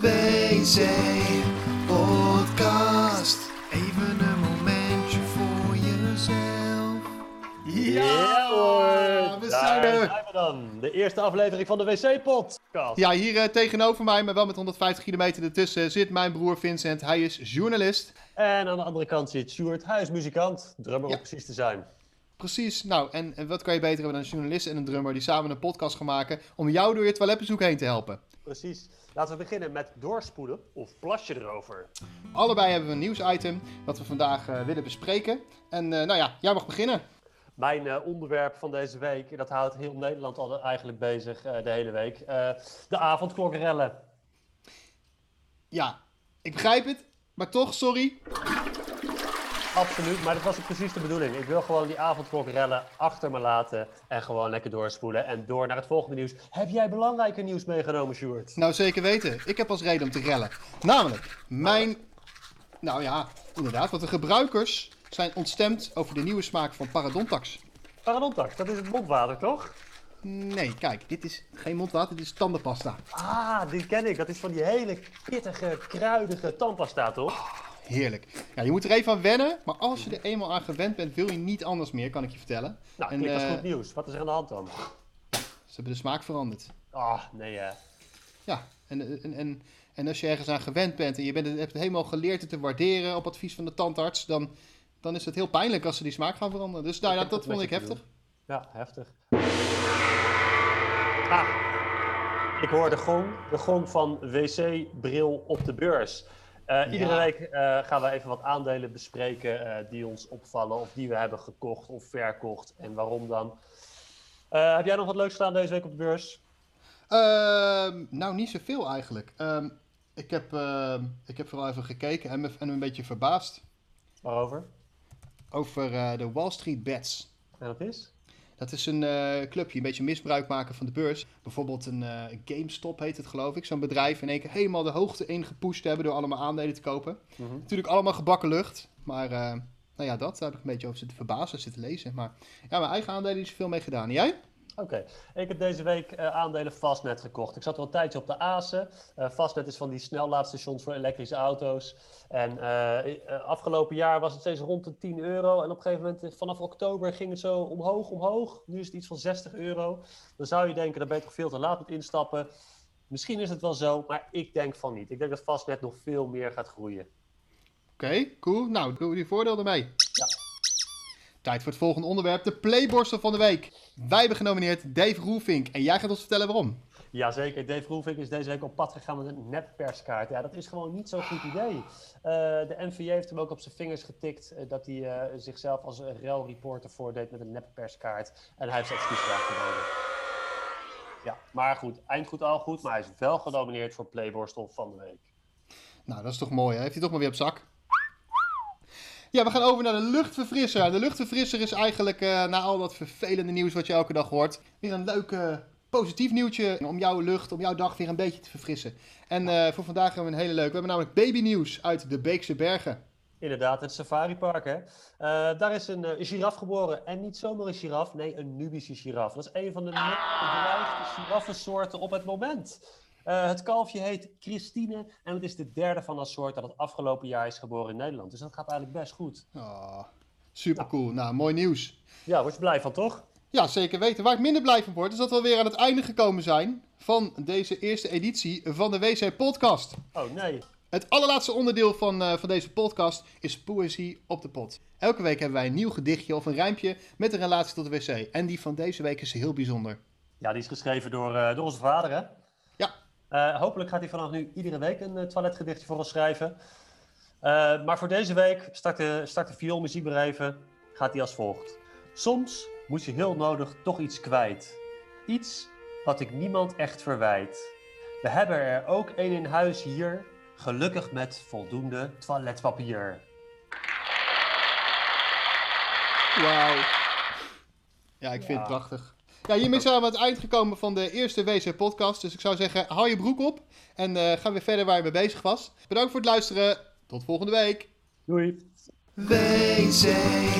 WC Podcast. Even een momentje voor jezelf. Ja hoor, we Daar zijn er. zijn we dan. De eerste aflevering van de WC-podcast. Ja, hier eh, tegenover mij, maar wel met 150 kilometer ertussen, zit mijn broer Vincent. Hij is journalist. En aan de andere kant zit Sjoerd, hij is muzikant, drummer Ja. om precies te zijn. Precies. Nou, en, en wat kan je beter hebben dan een journalist en een drummer die samen een podcast gaan maken om jou door je toiletbezoek heen te helpen? Precies. Laten we beginnen met doorspoelen of plasje erover. Allebei hebben we een nieuwsitem dat we vandaag eh, willen bespreken. En eh, nou ja, jij mag beginnen. Mijn eh, onderwerp van deze week, dat houdt heel Nederland al eigenlijk bezig de hele week. De avondklokkerellen. Ja, ik begrijp het, maar toch, sorry. Absoluut, maar dat was ook precies de bedoeling. Ik wil gewoon die avondklokkerellen achter me laten en gewoon lekker doorspoelen. En door naar het volgende nieuws. Heb jij belangrijke nieuws meegenomen, Sjoerd? Nou, zeker weten. Ik heb als reden om te rellen. Namelijk, mijn... Nou ja, inderdaad, want de gebruikers zijn ontstemd over de nieuwe smaak van Parodontax. Parodontax, dat is het mondwater, toch? Nee, kijk, dit is geen mondwater, dit is tandenpasta. Ah, die ken ik. Dat is van die hele pittige, kruidige tandpasta, toch? Heerlijk. Ja, je moet er even aan wennen, maar als je er eenmaal aan gewend bent, wil je niet anders meer, kan ik je vertellen. Nou, En, klinkt als eh, goed nieuws. Wat is er aan de hand dan? Ze hebben de smaak veranderd. Ah, nee hè. Ja, en, en, en, en als je ergens aan gewend bent en je bent, hebt helemaal geleerd het te waarderen op advies van de tandarts, dan, dan is het heel pijnlijk als ze die smaak gaan veranderen. Dus nou, ja, dat vond ik heftig. Ja, heftig. Ah, ik hoor de gong. De gong van wc-bril op de beurs. Eh, Iedere week eh, gaan we even wat aandelen bespreken eh, die ons opvallen of die we hebben gekocht of verkocht en waarom dan. Heb jij nog wat leuks gedaan deze week op de beurs? Ehm, nou, niet zoveel eigenlijk. Ehm, ik, heb, ehm, ik heb vooral even gekeken en me, en me een beetje verbaasd Waarover? over de Wall Street Bets. En dat is? Dat is een eh, clubje, een beetje misbruik maken van de beurs. Bijvoorbeeld een eh, GameStop heet het geloof ik. Zo'n bedrijf in één keer helemaal de hoogte ingepusht hebben door allemaal aandelen te kopen. Mhm. Natuurlijk allemaal gebakken lucht. Maar eh, nou ja, dat daar heb ik een beetje over zitten verbazen, zitten lezen. Maar ja, mijn eigen aandelen is er veel mee gedaan. En jij? Oké, ik heb deze week eh, aandelen Fastnet gekocht. Ik zat al een tijdje op de Azen. Eh Fastnet is van die snellaadstations voor elektrische auto's. En eh, afgelopen jaar was het steeds rond de 10 euro. En op een gegeven moment, vanaf oktober, ging het zo omhoog, omhoog. Nu is het iets van 60 euro. Dan zou je denken, daar ben je toch veel te laat met instappen. Misschien is het wel zo, maar ik denk van niet. Ik denk dat Fastnet nog veel meer gaat groeien. Oké, cool. Nou, doe je voordeel ermee. Tijd voor het volgende onderwerp, de playborstel van de week. Wij hebben genomineerd Dave Roelvink en jij gaat ons vertellen waarom. Jazeker, Dave Roelvink is deze week op pad gegaan met een nepperskaart. Ja, dat is gewoon niet zo'n goed idee. Eh, de NVJ heeft hem ook op zijn vingers getikt eh, dat hij eh, zichzelf als een relreporter voordeed met een nepperskaart. En hij heeft excuses aangeboden. Ja, maar goed, eind goed al goed, maar hij is wel genomineerd voor Playborstel van de week. Nou, dat is toch mooi, hè? Heeft hij toch maar weer op zak. Ja, we gaan over naar de luchtverfrisser. De luchtverfrisser is eigenlijk, eh, na al dat vervelende nieuws wat je elke dag hoort, weer een leuk positief nieuwtje om jouw lucht, om jouw dag weer een beetje te verfrissen. En eh, voor vandaag hebben we een hele leuke. We hebben namelijk babynieuws uit de Beekse Bergen. Inderdaad, het safaripark hè. Eh, daar is een, een giraf geboren. En niet zomaar een giraf, nee, een Nubische giraf. Dat is een van de meest bedreigde giraffensoorten op het moment. Eh, het kalfje heet Christine en het is de derde van dat soort dat het afgelopen jaar is geboren in Nederland. Dus dat gaat eigenlijk best goed. Oh, super cool. Nou, mooi nieuws. Ja, word je blij van toch? Ja, zeker weten. Waar ik minder blij van word, is dat we alweer aan het einde gekomen zijn van deze eerste editie van de WC Podcast. Oh nee. Het allerlaatste onderdeel van, eh, van deze podcast is Poëzie op de Pot. Elke week hebben wij een nieuw gedichtje of een rijmpje met een relatie tot de wc. En die van deze week is heel bijzonder. Ja, die is geschreven door, eh, door onze vader hè. Eh, hopelijk gaat hij vanaf nu iedere week een eh, toiletgedichtje voor ons schrijven. Eh, maar voor deze week, start de, start de gaat hij als volgt. Soms moet je heel nodig toch iets kwijt. Iets wat ik niemand echt verwijt. We hebben er ook één in huis hier, gelukkig met voldoende toiletpapier. wauw. Ja, ik vind het prachtig. Ja, hiermee zijn we aan het eind gekomen van de eerste WC Podcast. Dus ik zou zeggen, hou je broek op en eh, ga weer verder waar je mee bezig was. Bedankt voor het luisteren. Tot volgende week. Doei! WC